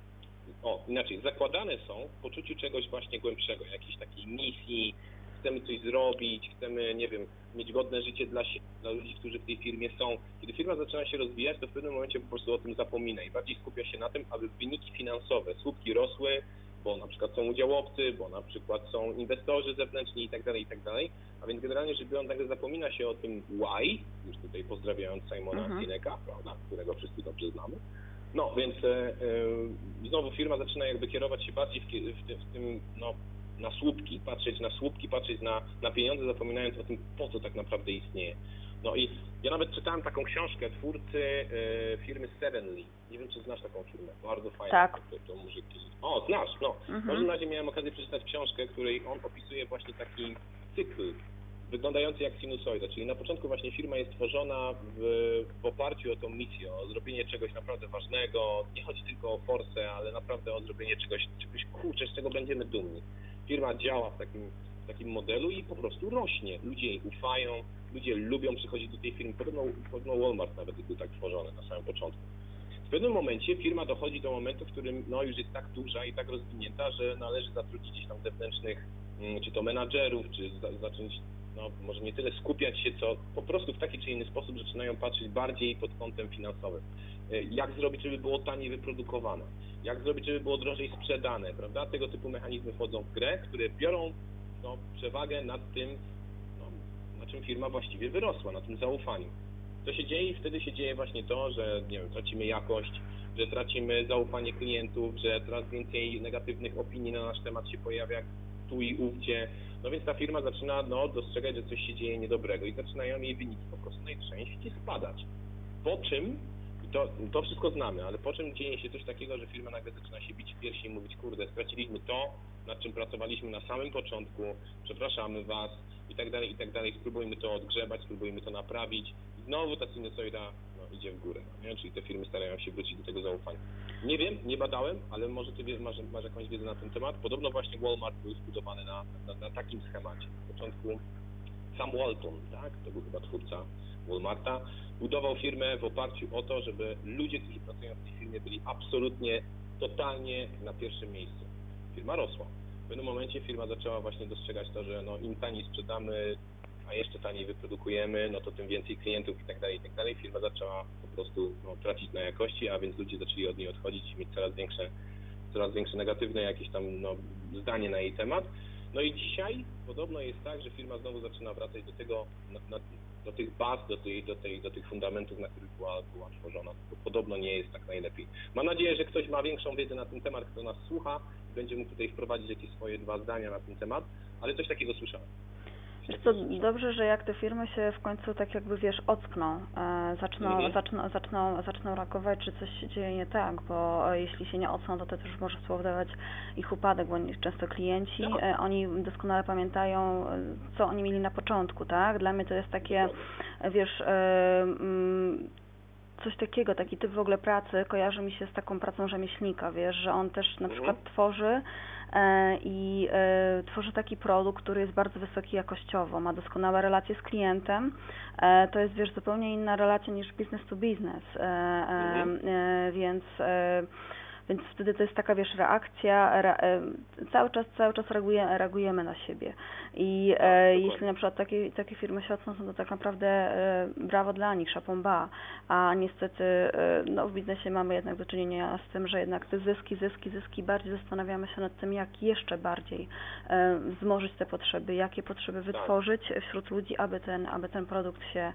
o, inaczej, zakładane są w poczuciu czegoś właśnie głębszego, jakiejś takiej misji, chcemy coś zrobić, chcemy, nie wiem, mieć godne życie dla, dla ludzi, którzy w tej firmie są. Kiedy firma zaczyna się rozwijać, to w pewnym momencie po prostu o tym zapomina i bardziej skupia się na tym, aby wyniki finansowe, słupki rosły, bo na przykład są udziałowcy, bo na przykład są inwestorzy zewnętrzni itd., tak itd., tak a więc generalnie rzecz biorąc nagle zapomina się o tym why, już tutaj pozdrawiając Simona mhm. Sineka, prawda, którego wszyscy dobrze znamy, no, więc e, e, znowu firma zaczyna jakby kierować się bardziej w, w, tym, w tym, no, na słupki, patrzeć na słupki, patrzeć na, na pieniądze, zapominając o tym, po co tak naprawdę istnieje. No i ja nawet czytałem taką książkę twórcy e, firmy Sevenly. Nie wiem, czy znasz taką firmę. Bardzo fajna. Tak. To, to muzyki. O, znasz, no. Mhm. W każdym razie miałem okazję przeczytać książkę, której on opisuje właśnie taki cykl wyglądający jak sinusoida, czyli na początku właśnie firma jest tworzona w, w oparciu o tą misję, o zrobienie czegoś naprawdę ważnego, nie chodzi tylko o forsę, ale naprawdę o zrobienie czegoś, czegoś kurczę, z czego będziemy dumni. Firma działa w takim, takim modelu i po prostu rośnie. Ludzie jej ufają, ludzie lubią przychodzić do tej firmy. Podobno, podobno Walmart nawet był tak tworzony na samym początku. W pewnym momencie firma dochodzi do momentu, w którym no, już jest tak duża i tak rozwinięta, że należy zatrudnić gdzieś tam zewnętrznych, mm, czy to menadżerów, czy zacząć no, może nie tyle skupiać się, co po prostu w taki czy inny sposób zaczynają patrzeć bardziej pod kątem finansowym. E, jak zrobić, żeby było taniej wyprodukowane? Jak zrobić, żeby było drożej sprzedane, prawda? Tego typu mechanizmy wchodzą w grę, które biorą no, przewagę nad tym, no, na czym firma właściwie wyrosła, na tym zaufaniu. Co się dzieje? Wtedy się dzieje właśnie to, że nie wiem, tracimy jakość, że tracimy zaufanie klientów, że coraz więcej negatywnych opinii na nasz temat się pojawia tu i ówdzie, no więc ta firma zaczyna no, dostrzegać, że coś się dzieje niedobrego i zaczynają jej wyniki po prostu najczęściej spadać. Po czym, to, to wszystko znamy, ale po czym dzieje się coś takiego, że firma nagle zaczyna się bić w piersi i mówić, kurde, straciliśmy to, nad czym pracowaliśmy na samym początku, przepraszamy Was i tak dalej, i tak dalej, spróbujmy to odgrzebać, spróbujmy to naprawić. Znowu ta sinusoida no, idzie w górę, no, nie? czyli te firmy starają się wrócić do tego zaufania. Nie wiem, nie badałem, ale może Ty masz, masz jakąś wiedzę na ten temat. Podobno właśnie Walmart był zbudowany na, na, na takim schemacie. Na początku sam Walton, tak, to był chyba twórca Walmarta, budował firmę w oparciu o to, żeby ludzie, którzy pracują w tej firmie byli absolutnie, totalnie na pierwszym miejscu. Firma rosła. W pewnym momencie firma zaczęła właśnie dostrzegać to, że no, im taniej sprzedamy, a jeszcze taniej wyprodukujemy, no to tym więcej klientów i tak dalej, i tak dalej. Firma zaczęła po prostu no, tracić na jakości, a więc ludzie zaczęli od niej odchodzić i mieć coraz większe, coraz większe negatywne jakieś tam no, zdanie na jej temat. No i dzisiaj podobno jest tak, że firma znowu zaczyna wracać do tego, na, na, do tych baz, do, tej, do, tej, do tych fundamentów, na których była, była tworzona. Podobno nie jest tak najlepiej. Mam nadzieję, że ktoś ma większą wiedzę na ten temat, kto nas słucha będzie mógł tutaj wprowadzić jakieś swoje dwa zdania na ten temat, ale coś takiego słyszałem. Wiesz co, dobrze, że jak te firmy się w końcu tak jakby wiesz, ockną, e, zaczną, Mhm. zaczną, zaczną, zaczną reagować, czy coś się dzieje nie tak, bo jeśli się nie ockną, to to też może spowodować ich upadek, bo oni, często klienci, Tak. e, oni doskonale pamiętają, e, co oni mieli na początku, tak? Dla mnie to jest takie, e, wiesz, e, mm, coś takiego, taki typ w ogóle pracy kojarzy mi się z taką pracą rzemieślnika, wiesz, że on też na Mhm. przykład tworzy i e, tworzy taki produkt, który jest bardzo wysoki jakościowo, ma doskonałe relacje z klientem. E, to jest, wiesz, zupełnie inna relacja niż business to business, e, e, Mhm. e, więc e, więc wtedy to jest taka, wiesz, reakcja, re, e, cały czas, cały czas reaguje, reagujemy na siebie. I e, dokładnie. jeśli na przykład takie, takie firmy się odsuną, to tak naprawdę e, brawo dla nich, szapomba. A niestety e, no, w biznesie mamy jednak do czynienia z tym, że jednak te zyski, zyski, zyski, bardziej zastanawiamy się nad tym, jak jeszcze bardziej e, wzmożyć te potrzeby, jakie potrzeby wytworzyć wśród ludzi, aby ten, aby ten produkt się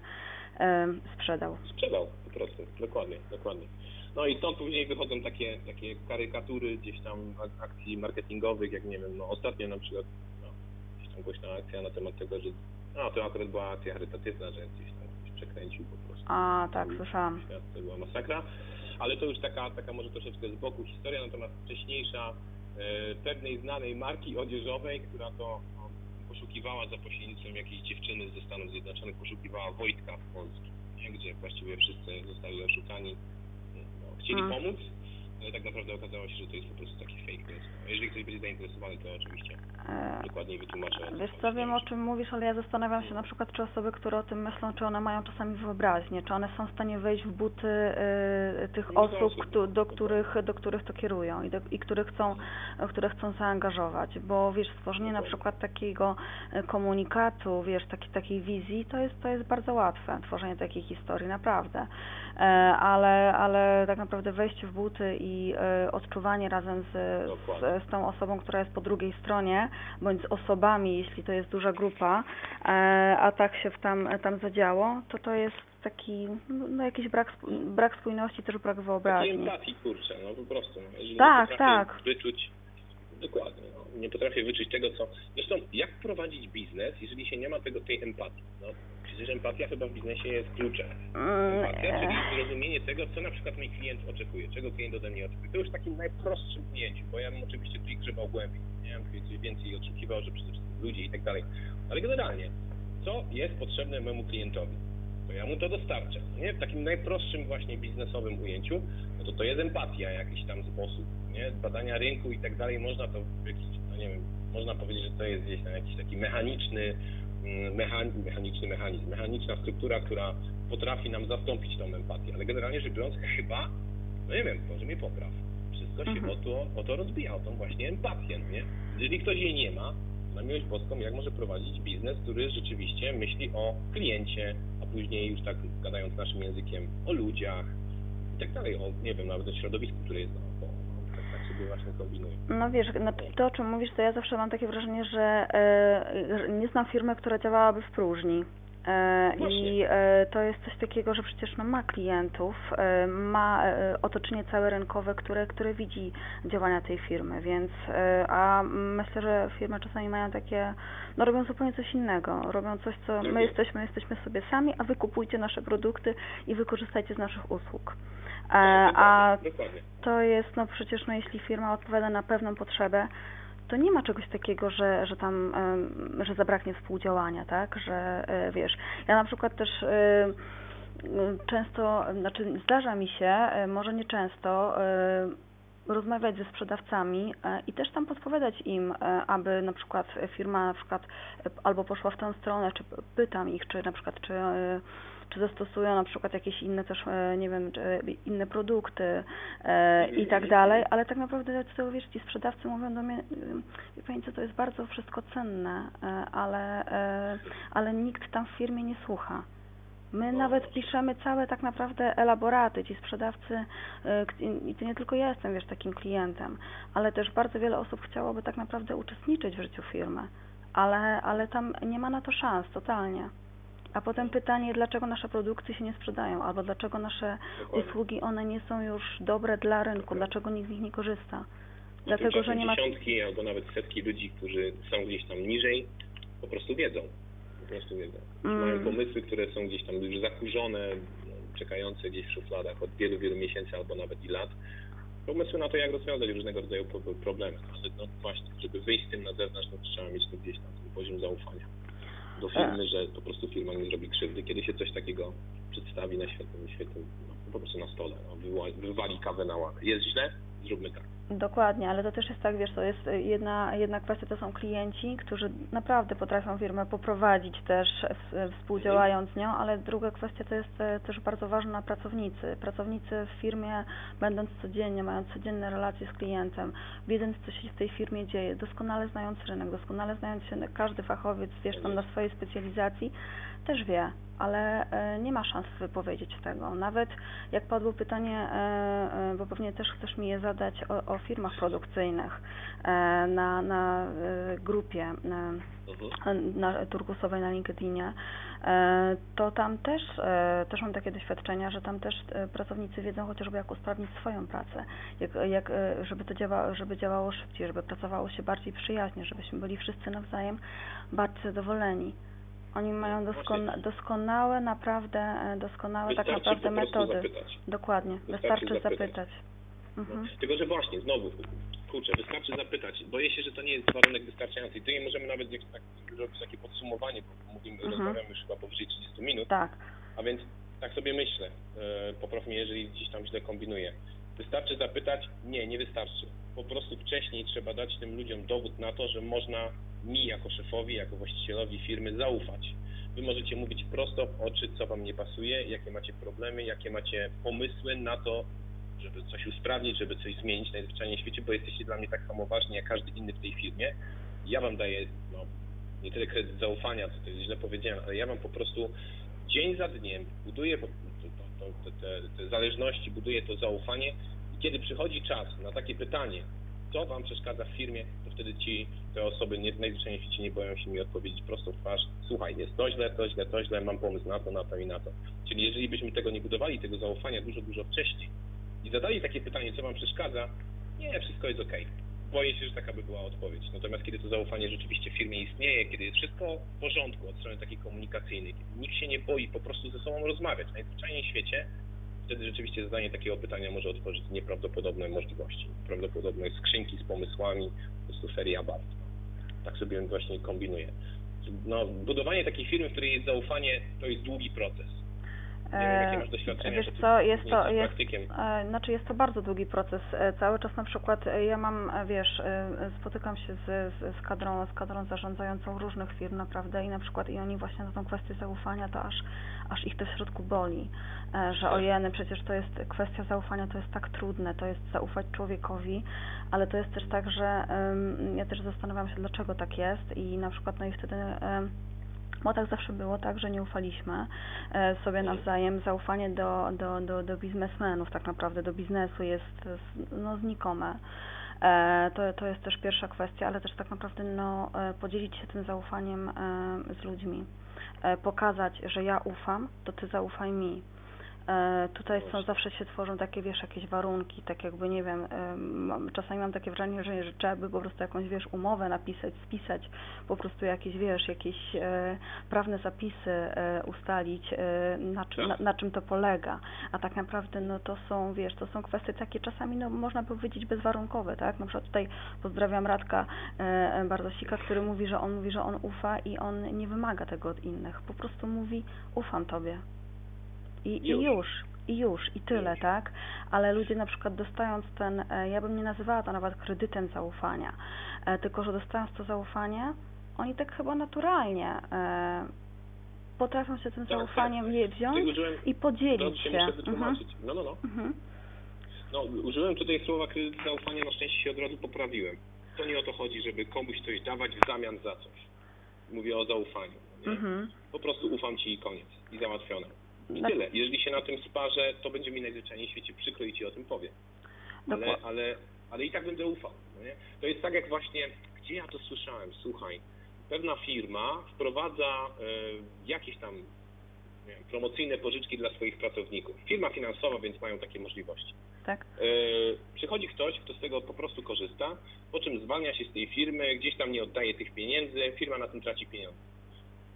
e, sprzedał. sprzedał po prostu. Dokładnie, dokładnie. No i stąd później wychodzą takie, takie karykatury gdzieś tam ak- akcji marketingowych, jak nie wiem, no ostatnio na przykład no, gdzieś tam głośna akcja na temat tego, że no to akurat była akcja charytatywna, że gdzieś tam ktoś przekręcił po prostu. A, tak, słyszałam. Świat, to była masakra, ale to już taka, taka może troszeczkę z boku historia, natomiast wcześniejsza e, pewnej znanej marki odzieżowej, która to no, poszukiwała za pośrednictwem jakiejś dziewczyny ze Stanów Zjednoczonych, poszukiwała Wojtka w Polsce, gdzie właściwie wszyscy zostali oszukani, chcieli Mm. pomóc, ale tak naprawdę okazało się, że to jest po prostu taki fake news. No, jeżeli ktoś będzie zainteresowany, to oczywiście E, dokładniej wytłumaczę. Wiesz co, wiem o czym mówisz, ale ja zastanawiam się na przykład, czy osoby, które o tym myślą, czy one mają czasami wyobraźnię, czy one są w stanie wejść w buty y, tych No, osób, osób, do dokładnie. których, do których to kierują i, do, i których chcą, które chcą zaangażować, bo wiesz, stworzenie na przykład takiego e, komunikatu, wiesz, taki, takiej wizji, to jest, to jest bardzo łatwe, tworzenie takiej historii, naprawdę, E, ale, ale tak naprawdę wejście w buty i e, odczuwanie razem z, z, z tą osobą, która jest po drugiej stronie, bądź z osobami, jeśli to jest duża grupa, e, a tak się w tam, tam zadziało, to to jest taki, no jakiś brak, brak spójności, też brak Takiej wyobraźni. empatii, kurczę, no po prostu. No, jeżeli Tak, tak. wyczuć, dokładnie, no, nie potrafię wyczuć tego, co... Zresztą, jak prowadzić biznes, jeżeli się nie ma tego, tej empatii? No, przecież empatia chyba w biznesie jest kluczem. Mm, Empatia, czyli zrozumienie tego, co na przykład mój klient oczekuje, czego klient ode mnie oczekuje. To już w takim najprostszym ujęciu, bo ja bym oczywiście tutaj grzebał głębiej, nie ja bym coś więcej oczekiwał, że przede wszystkim ludzie i tak dalej. Ale generalnie, co jest potrzebne memu klientowi? To ja mu to dostarczę. Nie? W takim najprostszym właśnie biznesowym ujęciu, no to to jest empatia jakiś tam sposób, nie? Badania rynku i tak dalej, można to w jakiś, no nie wiem, można powiedzieć, że to jest gdzieś tam jakiś taki mechaniczny, mm, mechan, mechaniczny mechanizm, mechaniczna struktura, która potrafi nam zastąpić tą empatię, ale generalnie rzecz biorąc chyba, no nie wiem, może mnie popraw. Wszystko się Mhm. o, to, o to rozbija, o tą właśnie empatię, no nie? Jeżeli ktoś jej nie ma, na miłość boską, jak może prowadzić biznes, który rzeczywiście myśli o kliencie, a później już tak gadając naszym językiem, o ludziach i tak dalej, o, nie wiem, nawet o środowisku, które jest naokoło. Właśnie. No wiesz, no, to o czym mówisz, to ja zawsze mam takie wrażenie, że e, nie znam firmy, która działałaby w próżni. E, I e, to jest coś takiego, że przecież no, ma klientów, e, ma otoczenie całe rynkowe, które, które widzi działania tej firmy, więc a myślę, że firmy czasami mają takie, no robią zupełnie coś innego, robią coś, co my jest. jesteśmy, jesteśmy sobie sami, a wy kupujcie nasze produkty i wykorzystajcie z naszych usług. Tak, a to jest, no przecież no jeśli firma odpowiada na pewną potrzebę, to nie ma czegoś takiego, że, że tam, że zabraknie współdziałania, tak, że e, wiesz, ja na przykład też e, często, znaczy zdarza mi się, e, może nie często, rozmawiać ze sprzedawcami e, i też tam podpowiadać im, e, aby na przykład firma na przykład e, albo poszła w tę stronę, czy pytam ich, czy na przykład, czy czy zastosują na przykład jakieś inne też, nie wiem, inne produkty i tak dalej, ale tak naprawdę to wiesz, ci sprzedawcy mówią do mnie, wie pani co, to jest bardzo wszystko cenne, ale, ale nikt tam w firmie nie słucha. My nawet piszemy całe tak naprawdę elaboraty, ci sprzedawcy, k- i to nie tylko ja jestem, wiesz, takim klientem, ale też bardzo wiele osób chciałoby tak naprawdę uczestniczyć w życiu firmy, ale, ale tam nie ma na to szans, totalnie. A potem pytanie, dlaczego nasze produkty się nie sprzedają, albo dlaczego nasze Dokładnie. usługi, one nie są już dobre dla rynku, dlaczego nikt z nich nie korzysta. Dlatego, że nie ma... dziesiątki albo nawet setki ludzi, którzy są gdzieś tam niżej, po prostu wiedzą. Po prostu wiedzą. Mm. Mają pomysły, które są gdzieś tam już zakurzone, czekające gdzieś w szufladach od wielu, wielu miesięcy albo nawet i lat. Pomysły na to, jak rozwiązać różnego rodzaju problemy. Ale no właśnie, żeby wyjść z tym na zewnątrz, no trzeba mieć tu gdzieś tam ten poziom zaufania do firmy, że po prostu firma nie zrobi krzywdy. Kiedy się coś takiego przedstawi na świetnym, świetnym no, po prostu na stole, no, wywali kawę na ławę. Jest źle? Zróbmy tak. Dokładnie, ale to też jest tak, wiesz, to jest jedna, jedna kwestia, to są klienci, którzy naprawdę potrafią firmę poprowadzić też współdziałając z nią, ale druga kwestia to jest e, też bardzo ważna pracownicy. Pracownicy w firmie, będąc codziennie, mając codzienne relacje z klientem, wiedząc, co się w tej firmie dzieje, doskonale znając rynek, doskonale znając się każdy fachowiec, wiesz, tam na swojej specjalizacji, też wie, ale e, nie ma szans wypowiedzieć tego. Nawet jak padło pytanie, e, e, bo pewnie też chcesz mi je zadać o, o firmach produkcyjnych na, na grupie mhm. na turkusowej na LinkedInie, to tam też, też mam takie doświadczenia, że tam też pracownicy wiedzą chociażby jak usprawnić swoją pracę, jak, jak, żeby to działa, żeby działało szybciej, żeby pracowało się bardziej przyjaźnie, żebyśmy byli wszyscy nawzajem bardziej zadowoleni. Oni mają doskona, doskonałe, naprawdę e, doskonałe tak wystarczy tak naprawdę metody. Zapytać. Dokładnie, wystarczy, wystarczy zapytać. zapytać. Mhm. No, tylko, że właśnie, znowu, kurczę, wystarczy zapytać. Boję się, że to nie jest warunek wystarczający. I tu nie możemy nawet tak, zrobić takie podsumowanie, bo mówimy, mhm. rozmawiamy już chyba powyżej 30 minut. Tak. A więc tak sobie myślę, e, popraw mnie, jeżeli gdzieś tam źle kombinuję. Wystarczy zapytać? Nie, nie wystarczy. Po prostu wcześniej trzeba dać tym ludziom dowód na to, że można mi jako szefowi, jako właścicielowi firmy zaufać. Wy możecie mówić prosto w oczy, co Wam nie pasuje, jakie macie problemy, jakie macie pomysły na to, żeby coś usprawnić, żeby coś zmienić najzwyczajniej w świecie, bo jesteście dla mnie tak samo ważni jak każdy inny w tej firmie. Ja Wam daję, no, nie tyle kredyt zaufania, co to jest źle powiedziałem, ale ja Wam po prostu dzień za dniem buduję to, to, to, te, te zależności, buduję to zaufanie i kiedy przychodzi czas na takie pytanie, co Wam przeszkadza w firmie, to wtedy ci, te osoby nie, świecie nie boją się mi odpowiedzieć prosto w twarz, słuchaj, jest to źle, to źle, to źle, mam pomysł na to, na to i na to. Czyli jeżeli byśmy tego nie budowali, tego zaufania dużo, dużo wcześniej i zadali takie pytanie, co Wam przeszkadza, nie, wszystko jest ok. Boję się, że taka by była odpowiedź. Natomiast kiedy to zaufanie rzeczywiście w firmie istnieje, kiedy jest wszystko w porządku od strony takiej komunikacyjnej, kiedy nikt się nie boi po prostu ze sobą rozmawiać, najzwyczajniej w świecie, wtedy rzeczywiście zadanie takiego pytania może otworzyć nieprawdopodobne możliwości, prawdopodobne skrzynki z pomysłami, po prostu feria barw. Tak sobie właśnie kombinuję. No, budowanie takiej firmy, w której jest zaufanie, to jest długi proces. Nie wiem, jakie masz doświadczenia, Wiesz co, jest to, jest, e, znaczy jest to bardzo długi proces. E, cały czas na przykład e, ja mam, wiesz, spotykam się z, z, z, kadrą, z kadrą zarządzającą różnych firm naprawdę i na przykład i oni właśnie na tą kwestię zaufania to aż, aż ich to w środku boli, że tak. ojeny, przecież to jest kwestia zaufania, to jest tak trudne, to jest zaufać człowiekowi, ale to jest też tak, że ja też zastanawiam się, dlaczego tak jest i na przykład no i wtedy tak zawsze było tak, że nie ufaliśmy e, sobie nawzajem. Zaufanie do, do, do, do biznesmenów, tak naprawdę do biznesu jest no, znikome. E, to, to jest też pierwsza kwestia, ale też tak naprawdę no, e, podzielić się tym zaufaniem z ludźmi. Pokazać, że ja ufam, to ty zaufaj mi tutaj są, zawsze się tworzą takie, wiesz, jakieś warunki, tak jakby, nie wiem, czasami mam takie wrażenie, że, że trzeba by po prostu jakąś, wiesz, umowę napisać, spisać, po prostu jakieś, wiesz, jakieś e, prawne zapisy e, ustalić, e, na, czym, na, na, czym to polega. A tak naprawdę, no to są, wiesz, to są kwestie takie czasami, no można by powiedzieć bezwarunkowe, tak? Na przykład tutaj pozdrawiam Radka e, Bardosika, który mówi, że on mówi, że on ufa i on nie wymaga tego od innych. Po prostu mówi, ufam Tobie i, już. i już, i już, i tyle, tak? Ale ludzie na przykład dostając ten, e, ja bym nie nazywała to nawet kredytem zaufania, e, tylko że dostając to zaufanie, oni tak chyba naturalnie e, potrafią się tym tak, zaufaniem tak. wziąć użyłem, i podzielić się. Wytłumaczyć. Mhm. No, no, no. Mhm. No, użyłem tutaj słowa kredyt zaufania, na szczęście się od razu poprawiłem. To nie o to chodzi, żeby komuś coś dawać w zamian za coś. Mówię o zaufaniu. Mhm. Po prostu ufam Ci i koniec. I załatwione. I tak. tyle. Jeżeli się na tym sparzę, to będzie mi najzwyczajniej w świecie przykro i ci o tym powiem. Ale, ale, ale i tak będę ufał. No? To jest tak jak właśnie, gdzie ja to słyszałem, słuchaj, pewna firma wprowadza y, jakieś tam wiem, promocyjne pożyczki dla swoich pracowników. Firma finansowa, więc mają takie możliwości. Tak. Y, przychodzi ktoś, kto z tego po prostu korzysta, po czym zwalnia się z tej firmy, gdzieś tam nie oddaje tych pieniędzy, firma na tym traci pieniądze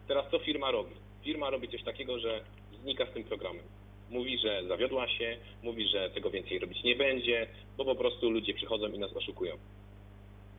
Teraz co firma robi? Firma robi coś takiego, że znika z tym programem. Mówi, że zawiodła się, mówi, że tego więcej robić nie będzie, bo po prostu ludzie przychodzą i nas oszukują.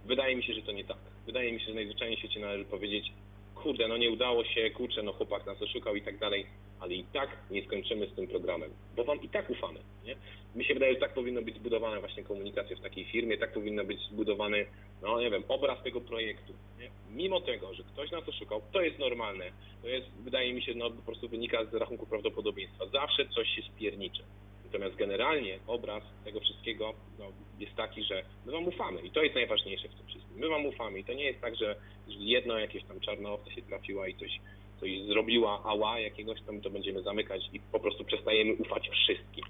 Wydaje mi się, że to nie tak. Wydaje mi się, że najzwyczajniej w świecie należy powiedzieć, kurde, no nie udało się, kurczę, no chłopak nas oszukał i tak dalej, ale i tak nie skończymy z tym programem, bo wam i tak ufamy. Nie? Mi się wydaje, że tak powinno być zbudowana właśnie komunikacja w takiej firmie, tak powinno być zbudowany, no nie wiem, obraz tego projektu. Nie? Mimo tego, że ktoś nas oszukał, to jest normalne. To jest, wydaje mi się, no po prostu wynika z rachunku prawdopodobieństwa. Zawsze coś się spierniczy. Natomiast generalnie obraz tego wszystkiego no, jest taki, że my wam ufamy i to jest najważniejsze w tym wszystkim. My wam ufamy i to nie jest tak, że jedno jakieś tam czarna owca się trafiła i coś, coś zrobiła ała jakiegoś tam, to będziemy zamykać i po prostu przestajemy ufać wszystkim.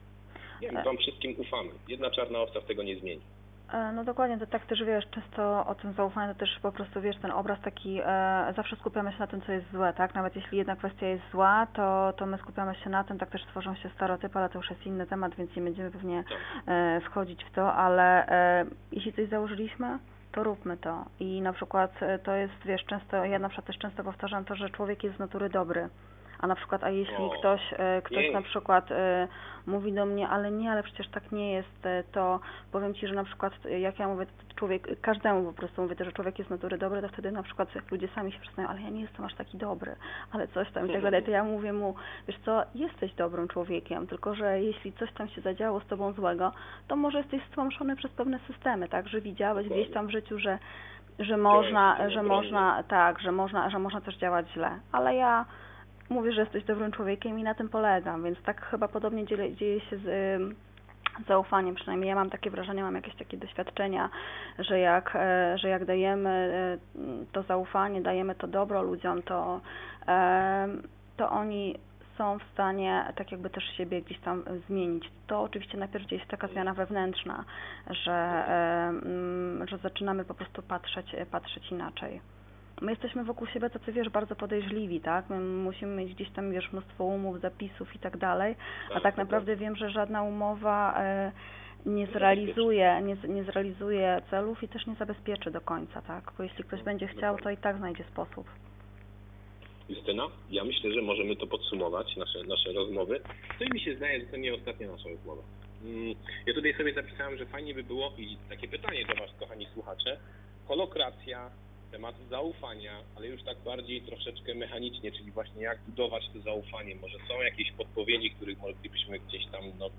Nie, wam wszystkim ufamy. Jedna czarna owca w tego nie zmieni. E, No dokładnie, to tak też wiesz, często o tym zaufaniu to też po prostu wiesz, ten obraz taki, e, zawsze skupiamy się na tym, co jest złe, tak? Nawet jeśli jedna kwestia jest zła, to, to my skupiamy się na tym, tak też tworzą się stereotypy, ale to już jest inny temat, więc nie będziemy pewnie Tak. e, wchodzić w to, ale e, jeśli coś założyliśmy, to róbmy to. I na przykład e, to jest, wiesz, często, ja na przykład też często powtarzam to, że człowiek jest z natury dobry. A na przykład, a jeśli O, ktoś, e, ktoś na przykład e, mówi do mnie, ale nie, ale przecież tak nie jest, e, to powiem Ci, że na przykład jak ja mówię, człowiek, każdemu po prostu mówię to, że człowiek jest z natury dobry, to wtedy na przykład ludzie sami się przyznają, ale ja nie jestem aż taki dobry, ale coś tam i tak dalej, to ja mówię mu, wiesz co, jesteś dobrym człowiekiem, tylko że jeśli coś tam się zadziało z Tobą złego, to może jesteś stłamszony przez pewne systemy, tak, że widziałeś gdzieś tam w życiu, że że można, że można, tak, że można, że można też działać źle, ale ja mówię, że jesteś dobrym człowiekiem i na tym polegam, więc tak chyba podobnie dzieje, dzieje się z ym, zaufaniem, przynajmniej ja mam takie wrażenie, mam jakieś takie doświadczenia, że jak, e, że jak dajemy e, to zaufanie, dajemy to dobro ludziom, to, to oni są w stanie tak jakby też siebie gdzieś tam zmienić. To oczywiście najpierw gdzieś taka zmiana wewnętrzna, że, że zaczynamy po prostu patrzeć, patrzeć inaczej my jesteśmy wokół siebie tacy, wiesz, bardzo podejrzliwi, tak? My musimy mieć gdzieś tam, wiesz, mnóstwo umów, zapisów i tak dalej, a Tak, tak naprawdę wiem, że żadna umowa e, nie zrealizuje, nie, nie zrealizuje celów i też nie zabezpieczy do końca, tak? Bo jeśli ktoś będzie chciał, to i tak znajdzie sposób. Justyna, ja myślę, że możemy to podsumować, nasze, nasze rozmowy. No i mi się zdaje, że to nie ostatnia nasza rozmowa. Mm, Ja tutaj sobie zapisałem, że fajnie by było i takie pytanie do Was, kochani słuchacze. Holokracja, temat zaufania, ale już tak bardziej troszeczkę mechanicznie, czyli właśnie jak budować to zaufanie. Może są jakieś podpowiedzi, których moglibyśmy gdzieś tam, no,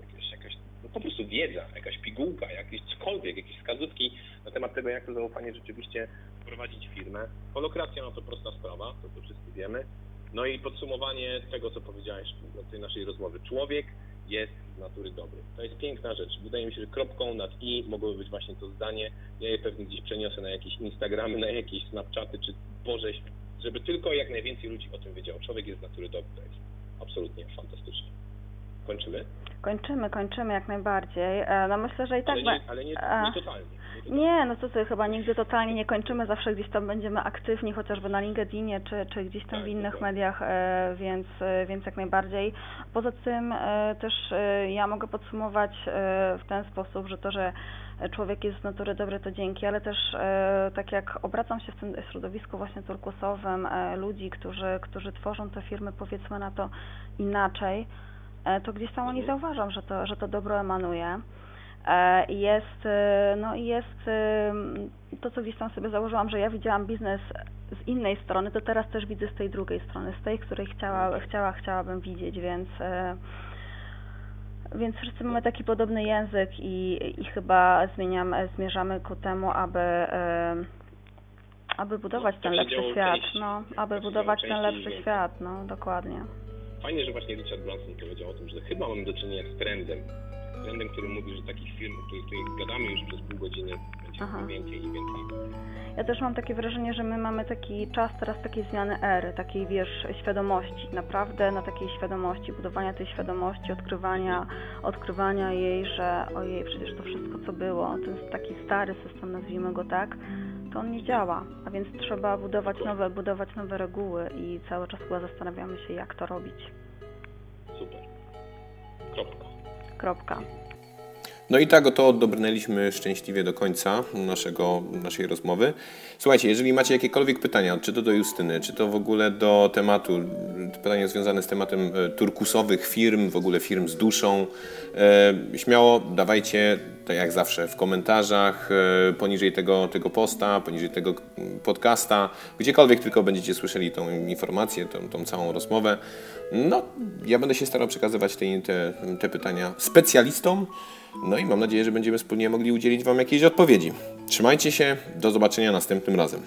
jakieś, jakaś, no po prostu wiedza, jakaś pigułka, jakieś cokolwiek, jakieś wskazówki na temat tego, jak to zaufanie rzeczywiście prowadzić firmę. Holokracja, no to prosta sprawa, to, to wszyscy wiemy. No i podsumowanie tego, co powiedziałeś na tej naszej rozmowy. Człowiek jest z natury dobry. To jest piękna rzecz. Wydaje mi się, że kropką nad i mogłoby być właśnie to zdanie. Ja je pewnie gdzieś przeniosę na jakieś Instagramy, na jakieś Snapchaty, czy Boże, żeby tylko jak najwięcej ludzi o tym wiedziało. Człowiek jest z natury dobry. To jest absolutnie fantastyczne. Kończymy? Kończymy, kończymy jak najbardziej. E, No myślę, że i tak... ale nie, ale nie, nie totalnie. Nie no co ty, chyba nigdy totalnie nie kończymy, zawsze gdzieś tam będziemy aktywni, chociażby na LinkedInie czy, czy gdzieś tam Tak, w innych dokładnie. mediach, e, więc, e, więc jak najbardziej. Poza tym e, też ja mogę podsumować w ten sposób, że to, że człowiek jest z natury dobry, to dzięki, ale też tak jak obracam się w tym środowisku właśnie turkusowym, ludzi, którzy, którzy tworzą te firmy, powiedzmy na to inaczej, to gdzieś tam oni Mhm. zauważą, że to, że to dobro emanuje. E, i Jest, e, no i jest e, to, co gdzieś tam sobie założyłam, że ja widziałam biznes z innej strony, to teraz też widzę z tej drugiej strony, z tej, której chciała, chciała, chciałabym widzieć, więc więc wszyscy mamy taki podobny język i, i chyba zmieniam, zmierzamy ku temu, aby aby budować tak ten lepszy świat, no, aby budować ten i lepszy więcej. świat, no, dokładnie. Fajnie, że właśnie Richard Branson powiedział o tym, że chyba mamy do czynienia z trendem. Trendem, który mówi, że takich firm, o których tutaj gadamy już przez pół godziny, będzie. Aha. więcej i więcej. Ja też mam takie wrażenie, że my mamy taki czas teraz takiej zmiany ery, takiej wiesz, świadomości, naprawdę na takiej świadomości, budowania tej świadomości, odkrywania, odkrywania jej, że ojej, przecież to wszystko co było, ten taki stary system, nazwijmy go tak, to on nie działa, a więc trzeba budować nowe, budować nowe reguły i cały czas chyba zastanawiamy się, jak to robić. Super. Kropka. Kropka. No i tak oto dobrnęliśmy szczęśliwie do końca naszego, naszej rozmowy. Słuchajcie, jeżeli macie jakiekolwiek pytania, czy to do Justyny, czy to w ogóle do tematu, pytania związane z tematem e, turkusowych firm, w ogóle firm z duszą, e, śmiało dawajcie, tak jak zawsze, w komentarzach, e, poniżej tego, tego posta, poniżej tego podcasta, gdziekolwiek tylko będziecie słyszeli tą informację, tą, tą całą rozmowę. No, ja będę się starał przekazywać te, te, te pytania specjalistom. No i mam nadzieję, że będziemy wspólnie mogli udzielić Wam jakiejś odpowiedzi. Trzymajcie się, do zobaczenia następnym razem.